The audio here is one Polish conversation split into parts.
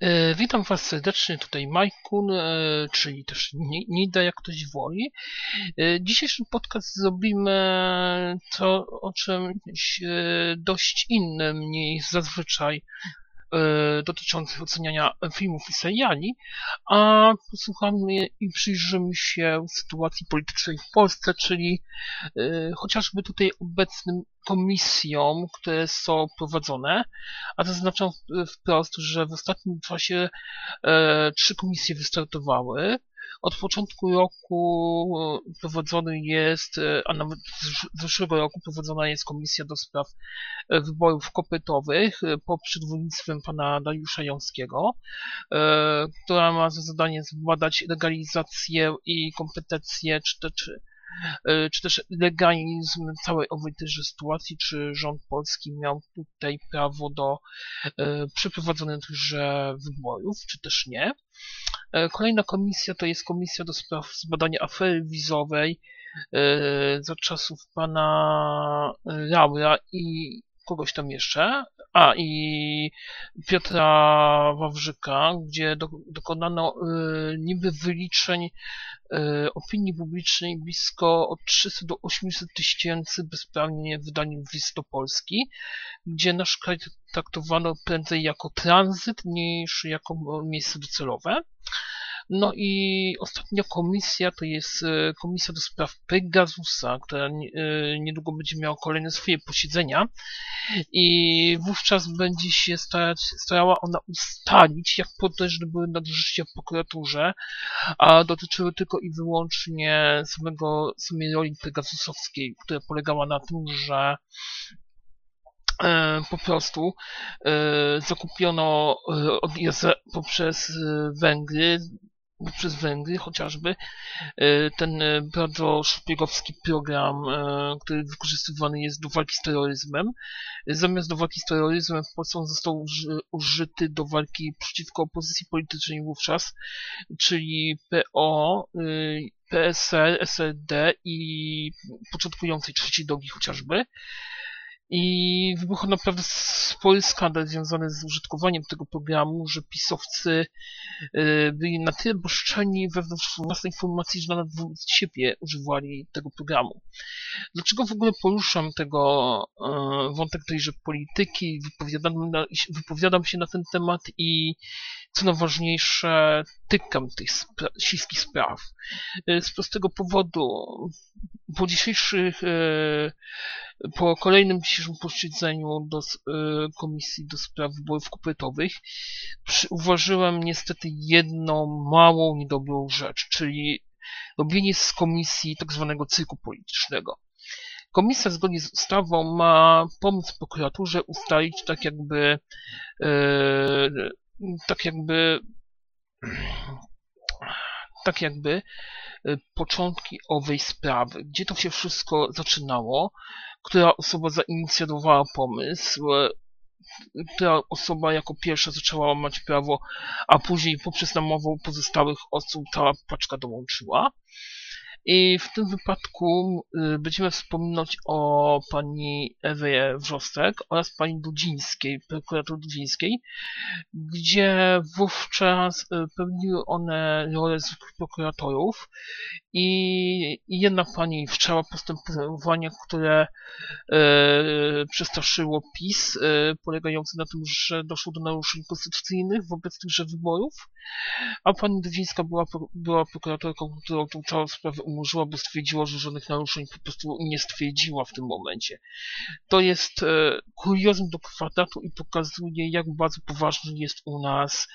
E, witam Was serdecznie, tutaj Majkun, e, czyli też Nida, jak ktoś woli. E, dzisiejszy podcast zrobimy to o czymś dość innym niż zazwyczaj dotyczących oceniania filmów i seriali, a posłuchamy i przyjrzymy się sytuacji politycznej w Polsce, czyli chociażby tutaj obecnym komisjom, które są prowadzone, a zaznaczam wprost, że w ostatnim czasie e, trzy komisje wystartowały. Od początku roku prowadzony jest, e, a nawet z zeszłego roku prowadzona jest komisja do spraw e, wyborów kopytowych e, pod przewodnictwem pana Dariusza Jąskiego, która ma za zadanie zbadać legalizację i kompetencje czy, czy E, czy też legalizm całej owej też sytuacji, czy rząd polski miał tutaj prawo do e, przeprowadzenia tychże wyborów, czy też nie. E, kolejna komisja to jest komisja do spraw zbadania afery wizowej za czasów pana Laura i kogoś tam jeszcze, a i Piotra Wawrzyka, gdzie do, dokonano y, niby wyliczeń y, opinii publicznej blisko od 300 do 800 tysięcy bezprawnie wydanych wiz do gdzie nasz kraj traktowano prędzej jako tranzyt niż jako miejsce docelowe. No i ostatnia komisja to jest e, komisja do spraw Pegasusa, która e, niedługo będzie miała kolejne swoje posiedzenia. I wówczas będzie się starać, starała ona ustalić, jak potężne były nadużycia w prokuraturze, a dotyczyły tylko i wyłącznie samego, samej roli Pegasusowskiej, która polegała na tym, że e, po prostu zakupiono od poprzez Węgry przez Węgry chociażby e, ten e, bardzo szpiegowski program, e, który wykorzystywany jest do walki z terroryzmem. Zamiast do walki z terroryzmem w Polsce on został użyty do walki przeciwko opozycji politycznej wówczas, czyli PO, PSL, SLD i początkującej trzeciej drogi chociażby. I wybuchł naprawdę spory skandal związany z użytkowaniem tego programu, że pisowcy y, byli na tyle boszczeni wewnątrz własnej formacji, że nawet wobec siebie używali tego programu. Dlaczego w ogóle poruszam tego y, wątek tejże polityki, wypowiadam, wypowiadam się na ten temat i co najważniejsze, tykam tych spra spraw. Y, z prostego powodu, po dzisiejszych po kolejnym dzisiejszym posiedzeniu do, e, Komisji do Spraw Wyborów Kopytowych uważyłem niestety jedną małą, niedobrą rzecz, czyli robienie z komisji tak zwanego cyrku politycznego. Komisja zgodnie z ustawą ma pomóc prokuraturze ustalić tak jakby e, tak jakby tak jakby e, początki owej sprawy, gdzie to się wszystko zaczynało, która osoba zainicjowała pomysł, e, która osoba jako pierwsza zaczęła łamać prawo, a później poprzez namowę pozostałych osób ta paczka dołączyła. I w tym wypadku y, będziemy wspominać o pani Ewie Wrzostek oraz pani Dudzińskiej, prokurator Dudzińskiej, gdzie wówczas y, pełniły one rolę zwykłych prokuratorów. I jedna pani wszczęła postępowanie, które e, przestraszyło PiS, polegające na tym, że doszło do naruszeń konstytucyjnych wobec tychże wyborów, a pani Dudzińska była, była prokuratorką, która tą całą sprawę umorzyła, bo stwierdziła, że żadnych naruszeń po prostu nie stwierdziła w tym momencie. To jest e, kuriozum do kwadratu i pokazuje, jak bardzo poważny jest u nas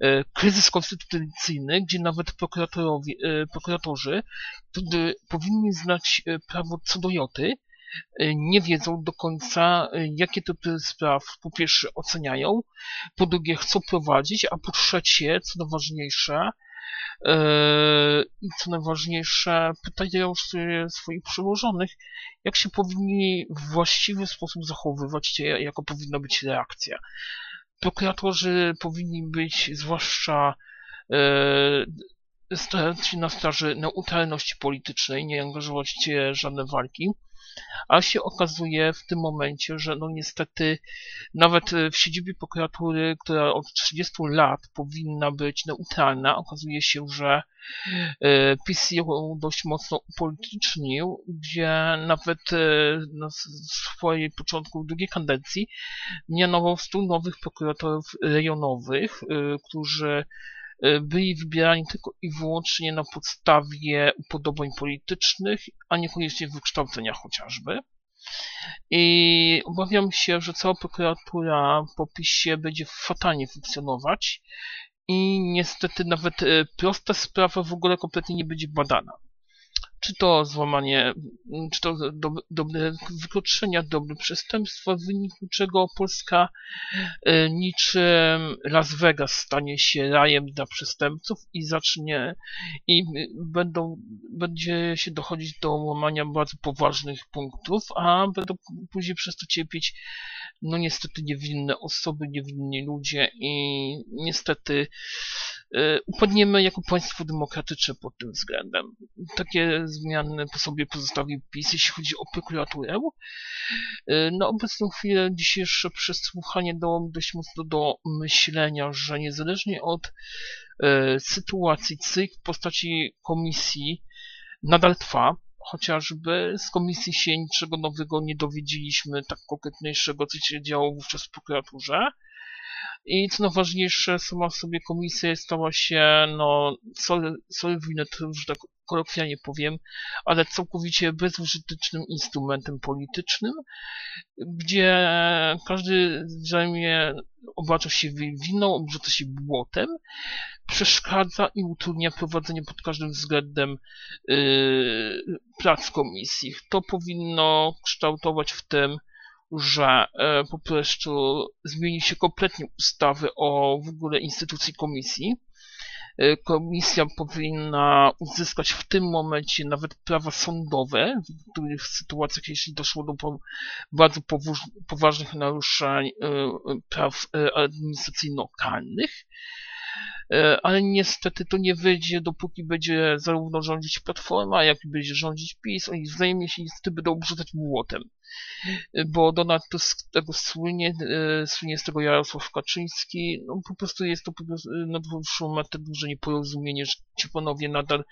e, kryzys konstytucyjny, gdzie nawet prokuratorowie, e, prokuratorzy, którzy powinni znać e, prawo co do joty, e, nie wiedzą do końca, e, jakie typy spraw po pierwsze oceniają, po drugie chcą prowadzić, a po trzecie, co najważniejsze, i co najważniejsze, pytają swoich przełożonych, jak się powinni w właściwy sposób zachowywać, jaka powinna być reakcja. Prokuratorzy powinni być, zwłaszcza starać się na straży neutralności politycznej, nie angażować się w żadne walki, a się okazuje w tym momencie, że no niestety nawet w siedzibie prokuratury, która od 30 lat powinna być neutralna, okazuje się, że e, PiS ją dość mocno upolitycznił, gdzie nawet e, na swojej początku drugiej kadencji mianował 100 nowych prokuratorów rejonowych, e, którzy byli wybierani tylko i wyłącznie na podstawie upodobań politycznych, a niekoniecznie wykształcenia chociażby. I obawiam się, że cała prokuratura po PiSie będzie fatalnie funkcjonować i niestety nawet e, prosta sprawa w ogóle kompletnie nie będzie badana czy to złamanie, czy to dobre wykroczenia, dobre przestępstwa, w wyniku czego Polska e, niczym Las Vegas stanie się rajem dla przestępców i zacznie i będą, będzie się dochodzić do łamania bardzo poważnych punktów, a będą później przez to cierpieć no niestety niewinne osoby, niewinni ludzie i niestety upadniemy jako państwo demokratyczne pod tym względem. Takie zmiany po sobie pozostawił PiS, jeśli chodzi o prokuraturę. E, na obecną chwilę dzisiejsze przesłuchanie dało mi dość mocno do myślenia, że niezależnie od e, sytuacji CYK w postaci komisji nadal trwa, chociażby z komisji się niczego nowego nie dowiedzieliśmy, tak konkretniejszego, co się działo wówczas w prokuraturze. I co najważniejsze, sama w sobie komisja stała się, no, solwinet, że tak kolokwialnie powiem, ale całkowicie bezużytecznym instrumentem politycznym, gdzie każdy zajmie, obarcza się winą, obrzuca się błotem, przeszkadza i utrudnia prowadzenie pod każdym względem yy, prac komisji. To powinno kształtować w tym, że e, po prostu zmieni się kompletnie ustawy o w ogóle instytucji komisji. E, komisja powinna uzyskać w tym momencie nawet prawa sądowe, w których sytuacjach, jeśli doszło do bardzo poważnych naruszeń e, praw administracyjno-karnych. E, ale niestety to nie wyjdzie, dopóki będzie zarówno rządzić Platforma, jak i będzie rządzić PiS. Oni wzajemnie się niestety będą obrzucać młotem. E, bo Donald Tusk tego słynie, e, słynie z tego Jarosław Kaczyński. No po prostu jest to na dłuższą metę duże nieporozumienie, że ci panowie nadal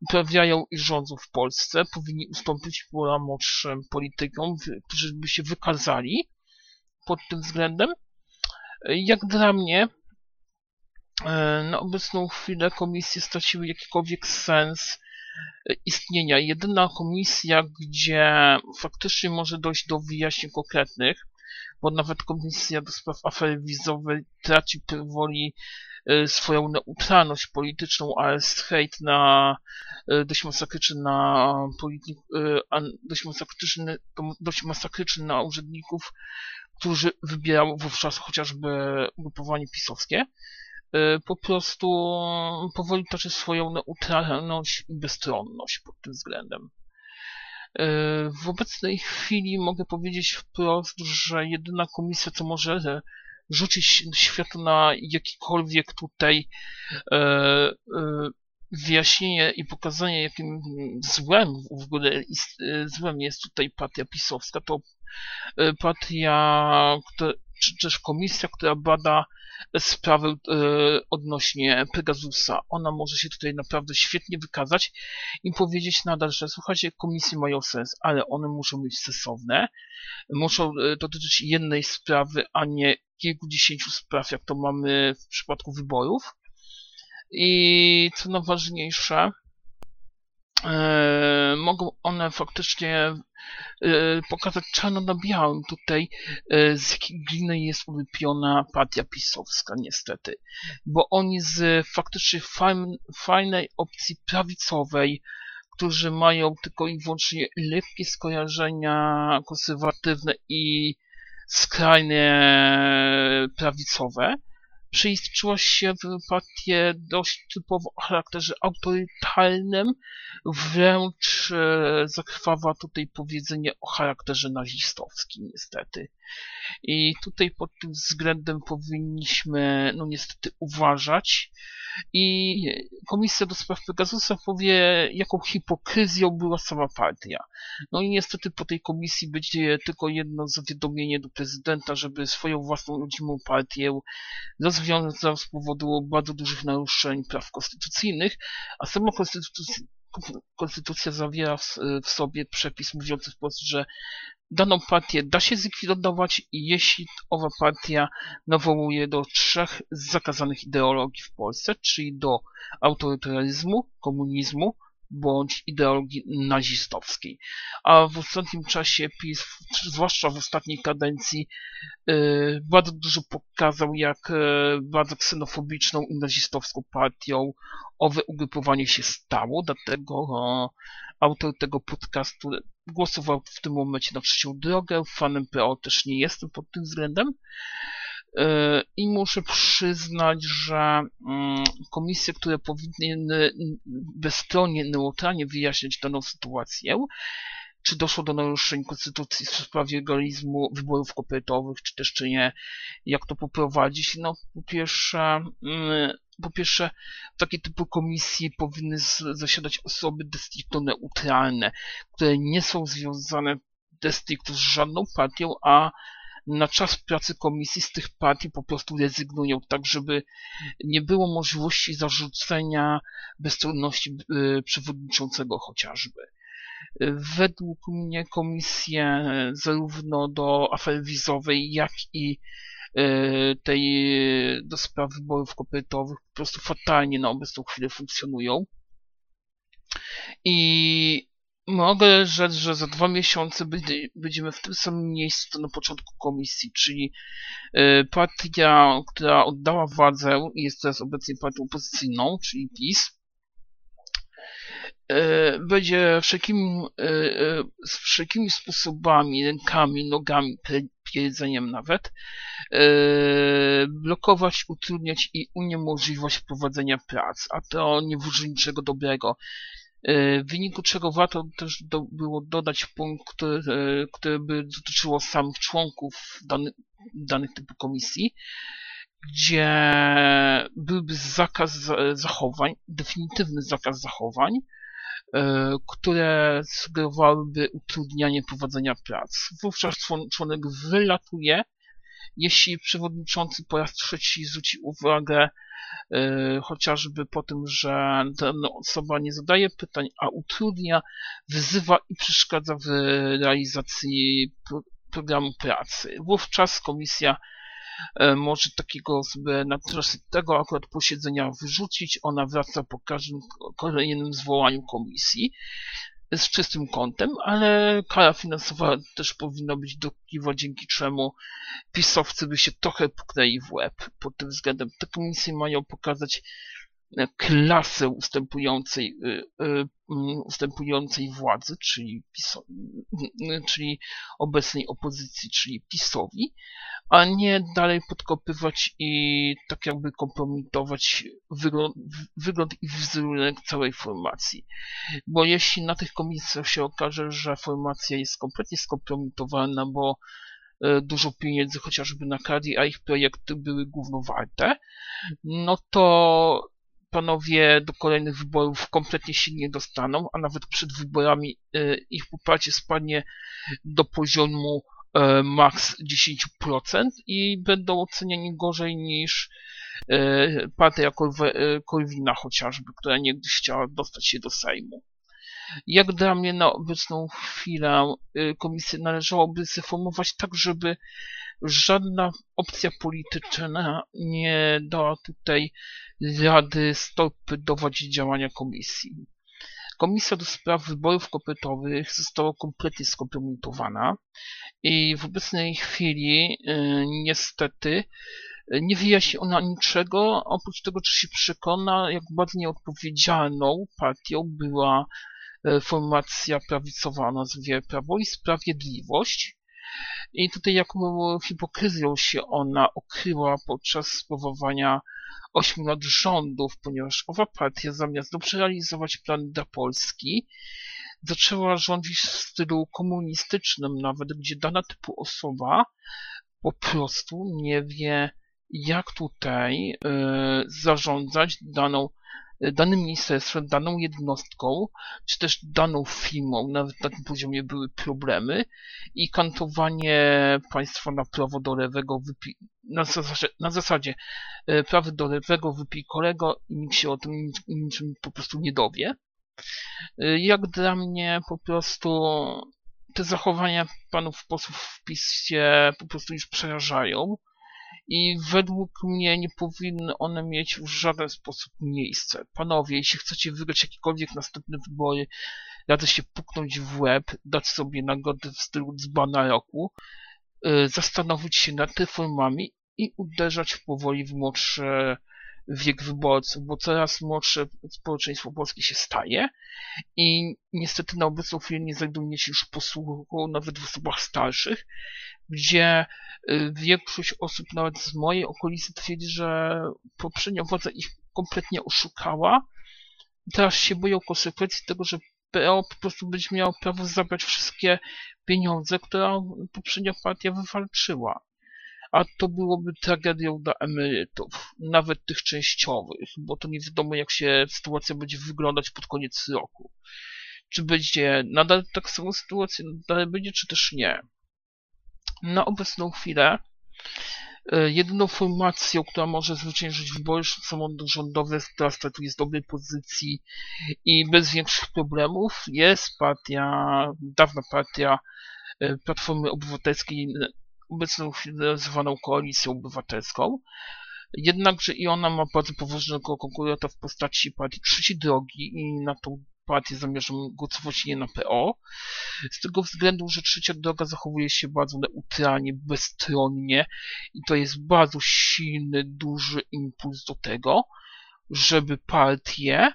uprawiają i rządzą w Polsce. Powinni ustąpić pola młodszym politykom, którzy by się wykazali pod tym względem. Jak dla mnie, na obecną chwilę komisje straciły jakikolwiek sens e, istnienia. Jedyna komisja, gdzie faktycznie może dojść do wyjaśnień konkretnych, bo nawet komisja do spraw afery wizowej traci powoli e, swoją neutralność polityczną, a jest na dość masakryczny na polityk, dość masakryczny, dość masakryczny na urzędników, którzy wybierały wówczas chociażby ugrupowanie pisowskie. Y, po prostu powoli toczy swoją neutralność i bezstronność pod tym względem. Y, w obecnej chwili mogę powiedzieć wprost, że jedyna komisja, co może rzucić światło na jakikolwiek tutaj y, wyjaśnienie i pokazanie, jakim złem w ogóle złem jest tutaj partia pisowska, to partia, czy też komisja, która bada sprawy e, odnośnie Pegasusa. Ona może się tutaj naprawdę świetnie wykazać i powiedzieć nadal, że słuchajcie, komisje mają sens, ale one muszą być sensowne, muszą e, dotyczyć jednej sprawy, a nie kilkudziesięciu spraw, jak to mamy w przypadku wyborów. I co najważniejsze, e, mogą one faktycznie E, pokazać czarno na białym tutaj, e, z jakiej gliny jest ulepiona partia pisowska, niestety. Bo oni z faktycznie fajnej opcji prawicowej, którzy mają tylko i wyłącznie lekkie skojarzenia konserwatywne i skrajnie prawicowe, przeistczyła się w partię dość typowo o charakterze autorytarnym, wręcz e, zakrwawa tutaj powiedzenie o charakterze nazistowskim niestety. I tutaj pod tym względem powinniśmy, no niestety, uważać. I Komisja do Spraw Pegasusa powie, jaką hipokryzją była sama partia. No i niestety po tej komisji będzie tylko jedno zawiadomienie do prezydenta, żeby swoją własną rodzimą partię rozwiązał z powodu bardzo dużych naruszeń praw konstytucyjnych, a sama konstytucja konstytucja zawiera w, w, sobie przepis mówiący wprost, że daną partię da się zlikwidować jeśli owa partia nawołuje do trzech zakazanych ideologii w Polsce, czyli do autorytaryzmu, komunizmu bądź ideologii nazistowskiej. A w ostatnim czasie PiS, zwłaszcza w ostatniej kadencji, yy, bardzo dużo pokazał, jak yy, bardzo ksenofobiczną i nazistowską partią owe ugrupowanie się stało, dlatego autor tego podcastu głosował w tym momencie na trzecią drogę, fanem PO też nie jestem pod tym względem. E, I muszę przyznać, że mm, komisje, które powinny bezstronnie, neutralnie wyjaśniać daną sytuację, czy doszło do naruszeń konstytucji w sprawie egalizmu wyborów kopertowych, czy też czy nie, jak to poprowadzić. No, po pierwsze, mm, po pierwsze, w typu komisji powinny zasiadać osoby de neutralne, które nie są związane de z żadną partią, a na czas pracy komisji z tych partii po prostu rezygnują, tak żeby nie było możliwości zarzucenia bezstronności y, przewodniczącego chociażby. Według mnie komisje zarówno do afery wizowej, jak i y, tej do spraw wyborów kopertowych po prostu fatalnie na obecną chwilę funkcjonują. I Mogę rzec, że za dwa miesiące będziemy w tym samym miejscu na początku komisji, czyli y, partia, która oddała władzę i jest teraz obecnie partią opozycyjną, czyli PiS, y, będzie wszelkimi, y, wszelkimi sposobami, rękami, nogami, jedzeniem nawet, blokować, utrudniać i uniemożliwiać prowadzenia prac, a to nie wróży niczego dobrego. E, w wyniku czego warto też do, było dodać punkt, który, e, który by dotyczyło samych członków dany, danych typu komisji, gdzie byłby zakaz zachowań, definitywny zakaz zachowań, e, które sugerowałyby utrudnianie prowadzenia prac. Wówczas członek wylatuje, jeśli przewodniczący po raz trzeci zwróci uwagę E, chociażby po tym, że dana osoba nie zadaje pytań, a utrudnia, wyzywa i przeszkadza w realizacji programu pracy. Wówczas komisja e, może takiego osobę na trosy tego akurat posiedzenia wyrzucić, ona wraca po każdym kolejnym zwołaniu komisji z czystym kątem, ale kara finansowa też powinna być dotkliwa, dzięki czemu pisowcy by się trochę puknęli w łeb pod tym względem. Te komisje mają pokazać klasę ustępującej, e, e, ustępującej władzy, czyli, czyli obecnej opozycji, czyli PiSowi, a nie dalej podkopywać i tak jakby kompromitować wygląd, wygląd i wizerunek całej formacji. Bo jeśli na tych komisjach się okaże, że formacja jest kompletnie skompromitowana, bo e, dużo pieniędzy chociażby na nakradli, a ich projekty były głównowarte, no to panowie do kolejnych wyborów kompletnie się nie dostaną, a nawet przed wyborami e, ich poparcie spadnie do poziomu E, max 10% i będą oceniani gorzej niż e, partia Korwina chociażby, która niegdyś chciała dostać się do Sejmu. Jak dla mnie na obecną chwilę komisję należałoby zreformować tak, żeby żadna opcja polityczna nie dała tutaj rady stopy dowodzić działania komisji. Komisja do spraw wyborów kopytowych została kompletnie skompromitowana i w obecnej chwili y, niestety nie wyjaśni ona niczego, oprócz tego, czy się przekona, jak bardzo nieodpowiedzialną partią była y, formacja prawicowa o nazwie Prawo i Sprawiedliwość, I tutaj jaką hipokryzją się ona okryła podczas sprawowania 8 lat rządów, ponieważ owa partia zamiast dobrze realizować plany dla Polski, zaczęła rządzić w stylu komunistycznym, nawet gdzie dana typu osoba po prostu nie wie, jak tutaj y, zarządzać daną danym ministerstwem, daną jednostką, czy też daną firmą, nawet na tym poziomie były problemy i kantowanie państwa na prawo do lewego, wypi na, zasadzie, na zasadzie e, prawo do lewego, wypij kolego i nikt się o tym niczym po prostu nie dowie. E, jak dla mnie po prostu te zachowania panów posłów w PiSie po prostu już przerażają i według mnie nie powinny one mieć w żaden sposób miejsce. Panowie, jeśli chcecie wygrać jakiekolwiek następne wybory, radzę się puknąć w łeb, dać sobie nagrodę w stylu dzbana roku, yy, zastanowić się nad reformami i uderzać powoli w młodsze wiek wyborców, bo coraz młodsze społeczeństwo polskie się staje i niestety na obecną chwilę nie znajduje się już posłuchu nawet w osobach starszych, gdzie y, większość osób nawet z mojej okolicy twierdzi, że poprzednia władza ich kompletnie oszukała. Teraz się boją konsekwencji tego, że PO po prostu będzie miało prawo zabrać wszystkie pieniądze, które poprzednia partia wywalczyła a to byłoby tragedią dla emerytów, nawet tych częściowych, bo to nie wiadomo jak się sytuacja będzie wyglądać pod koniec roku. Czy będzie nadal tak samą sytuację, nadal będzie, czy też nie. Na obecną chwilę e, jedyną formacją, która może zwyciężyć wybory samorządowe, która startuje z dobrej pozycji i bez większych problemów, jest partia, dawna partia e, Platformy Obywatelskiej obecną zwaną Koalicją Obywatelską. Jednakże i ona ma bardzo poważnego konkurenta w postaci partii Trzeciej Drogi i na tą partię zamierzam głosować nie na PO. Z tego względu, że Trzecia Droga zachowuje się bardzo neutralnie, bezstronnie i to jest bardzo silny, duży impuls do tego, żeby partie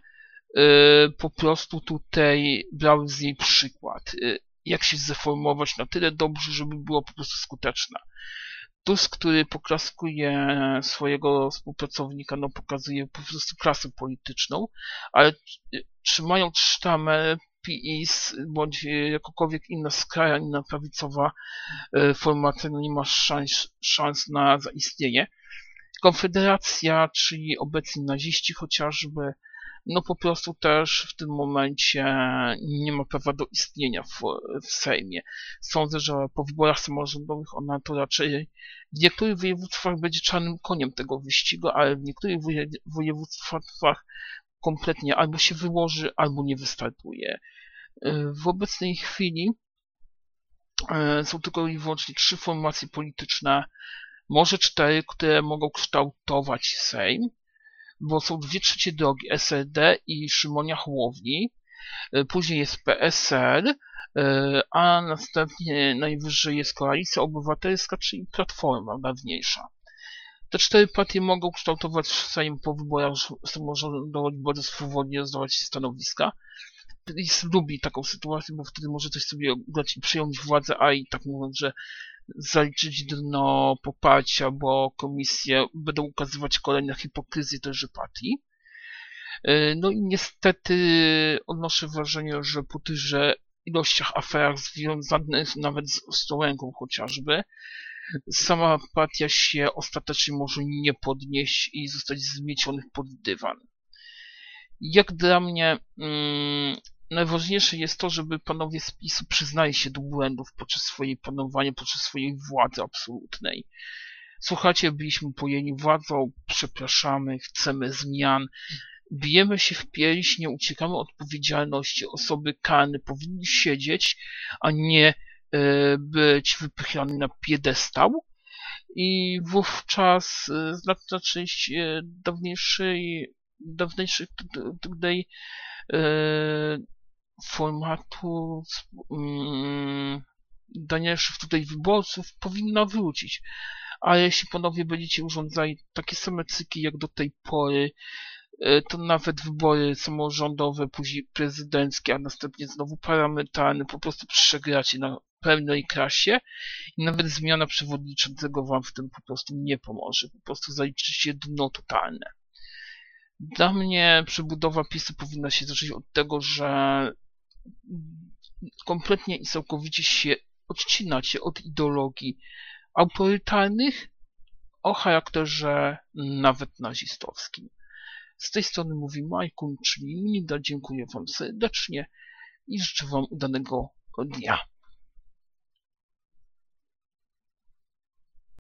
y, po prostu tutaj brały z niej przykład. Y, jak się zreformować na tyle dobrze, żeby było po prostu skuteczne. Tusk, który poklaskuje swojego współpracownika, no pokazuje po prostu klasę polityczną, ale trzymając sztamę PiS bądź jakokolwiek inna skrajna prawicowa e, formacja no nie ma szans, szans na zaistnienie. Konfederacja, czyli obecni naziści chociażby, no po prostu też w tym momencie nie ma prawa do istnienia w, w Sejmie. Sądzę, że po wyborach samorządowych ona to raczej w niektórych województwach będzie czarnym koniem tego wyścigu, ale w niektórych województwach kompletnie albo się wyłoży, albo nie wystartuje. W obecnej chwili e, są tylko i wyłącznie trzy formacje polityczne, może cztery, które mogą kształtować Sejm bo są dwie trzecie drogi, SLD i Szymonia Hołowni, e, później jest PSL, e, a następnie najwyżej jest Koalicja Obywatelska, czyli Platforma dawniejsza. Te cztery partie mogą kształtować Sejm po wyborach samorządowych bardzo swobodnie rozdawać stanowiska. PiS lubi taką sytuację, bo wtedy może coś sobie dać i przyjąć władzę, a i tak mówiąc, że zaliczyć dno poparcia, bo komisje będą ukazywać kolejne hipokryzje tejże partii. No i niestety odnoszę wrażenie, że po tychże ilościach aferach związanych nawet z Ostrołęką chociażby, sama partia się ostatecznie może nie podnieść i zostać zmiecionych pod dywan. Jak dla mnie mm, najważniejsze jest to, żeby panowie z PiSu przyznali się do błędów podczas swojej panowania, podczas swojej władzy absolutnej. Słuchajcie, byliśmy pojęci władzą, przepraszamy, chcemy zmian, bijemy się w pierś, nie uciekamy od odpowiedzialności. Osoby karne powinny siedzieć, a nie e, być wypychane na piedestał. I wówczas e, znaczna część e, dawniejszej, dawniejszych tutaj e, formatu um, danielszych tutaj wyborców powinna wrócić. Ale jeśli panowie będziecie urządzali takie same cyki jak do tej pory, e, to nawet wybory samorządowe, później prezydenckie, a następnie znowu parlamentarne po prostu przegracie na pełnej krasie i nawet zmiana przewodniczącego wam w tym po prostu nie pomoże. Po prostu zaliczycie dno totalne. Dla mnie przebudowa PiSu powinna się zacząć od tego, że kompletnie i całkowicie się odcinacie od ideologii autorytarnych o charakterze nawet nazistowskim. Z tej strony mówi Majkun, czyli Nida. Dziękuję Wam serdecznie i życzę Wam udanego dnia.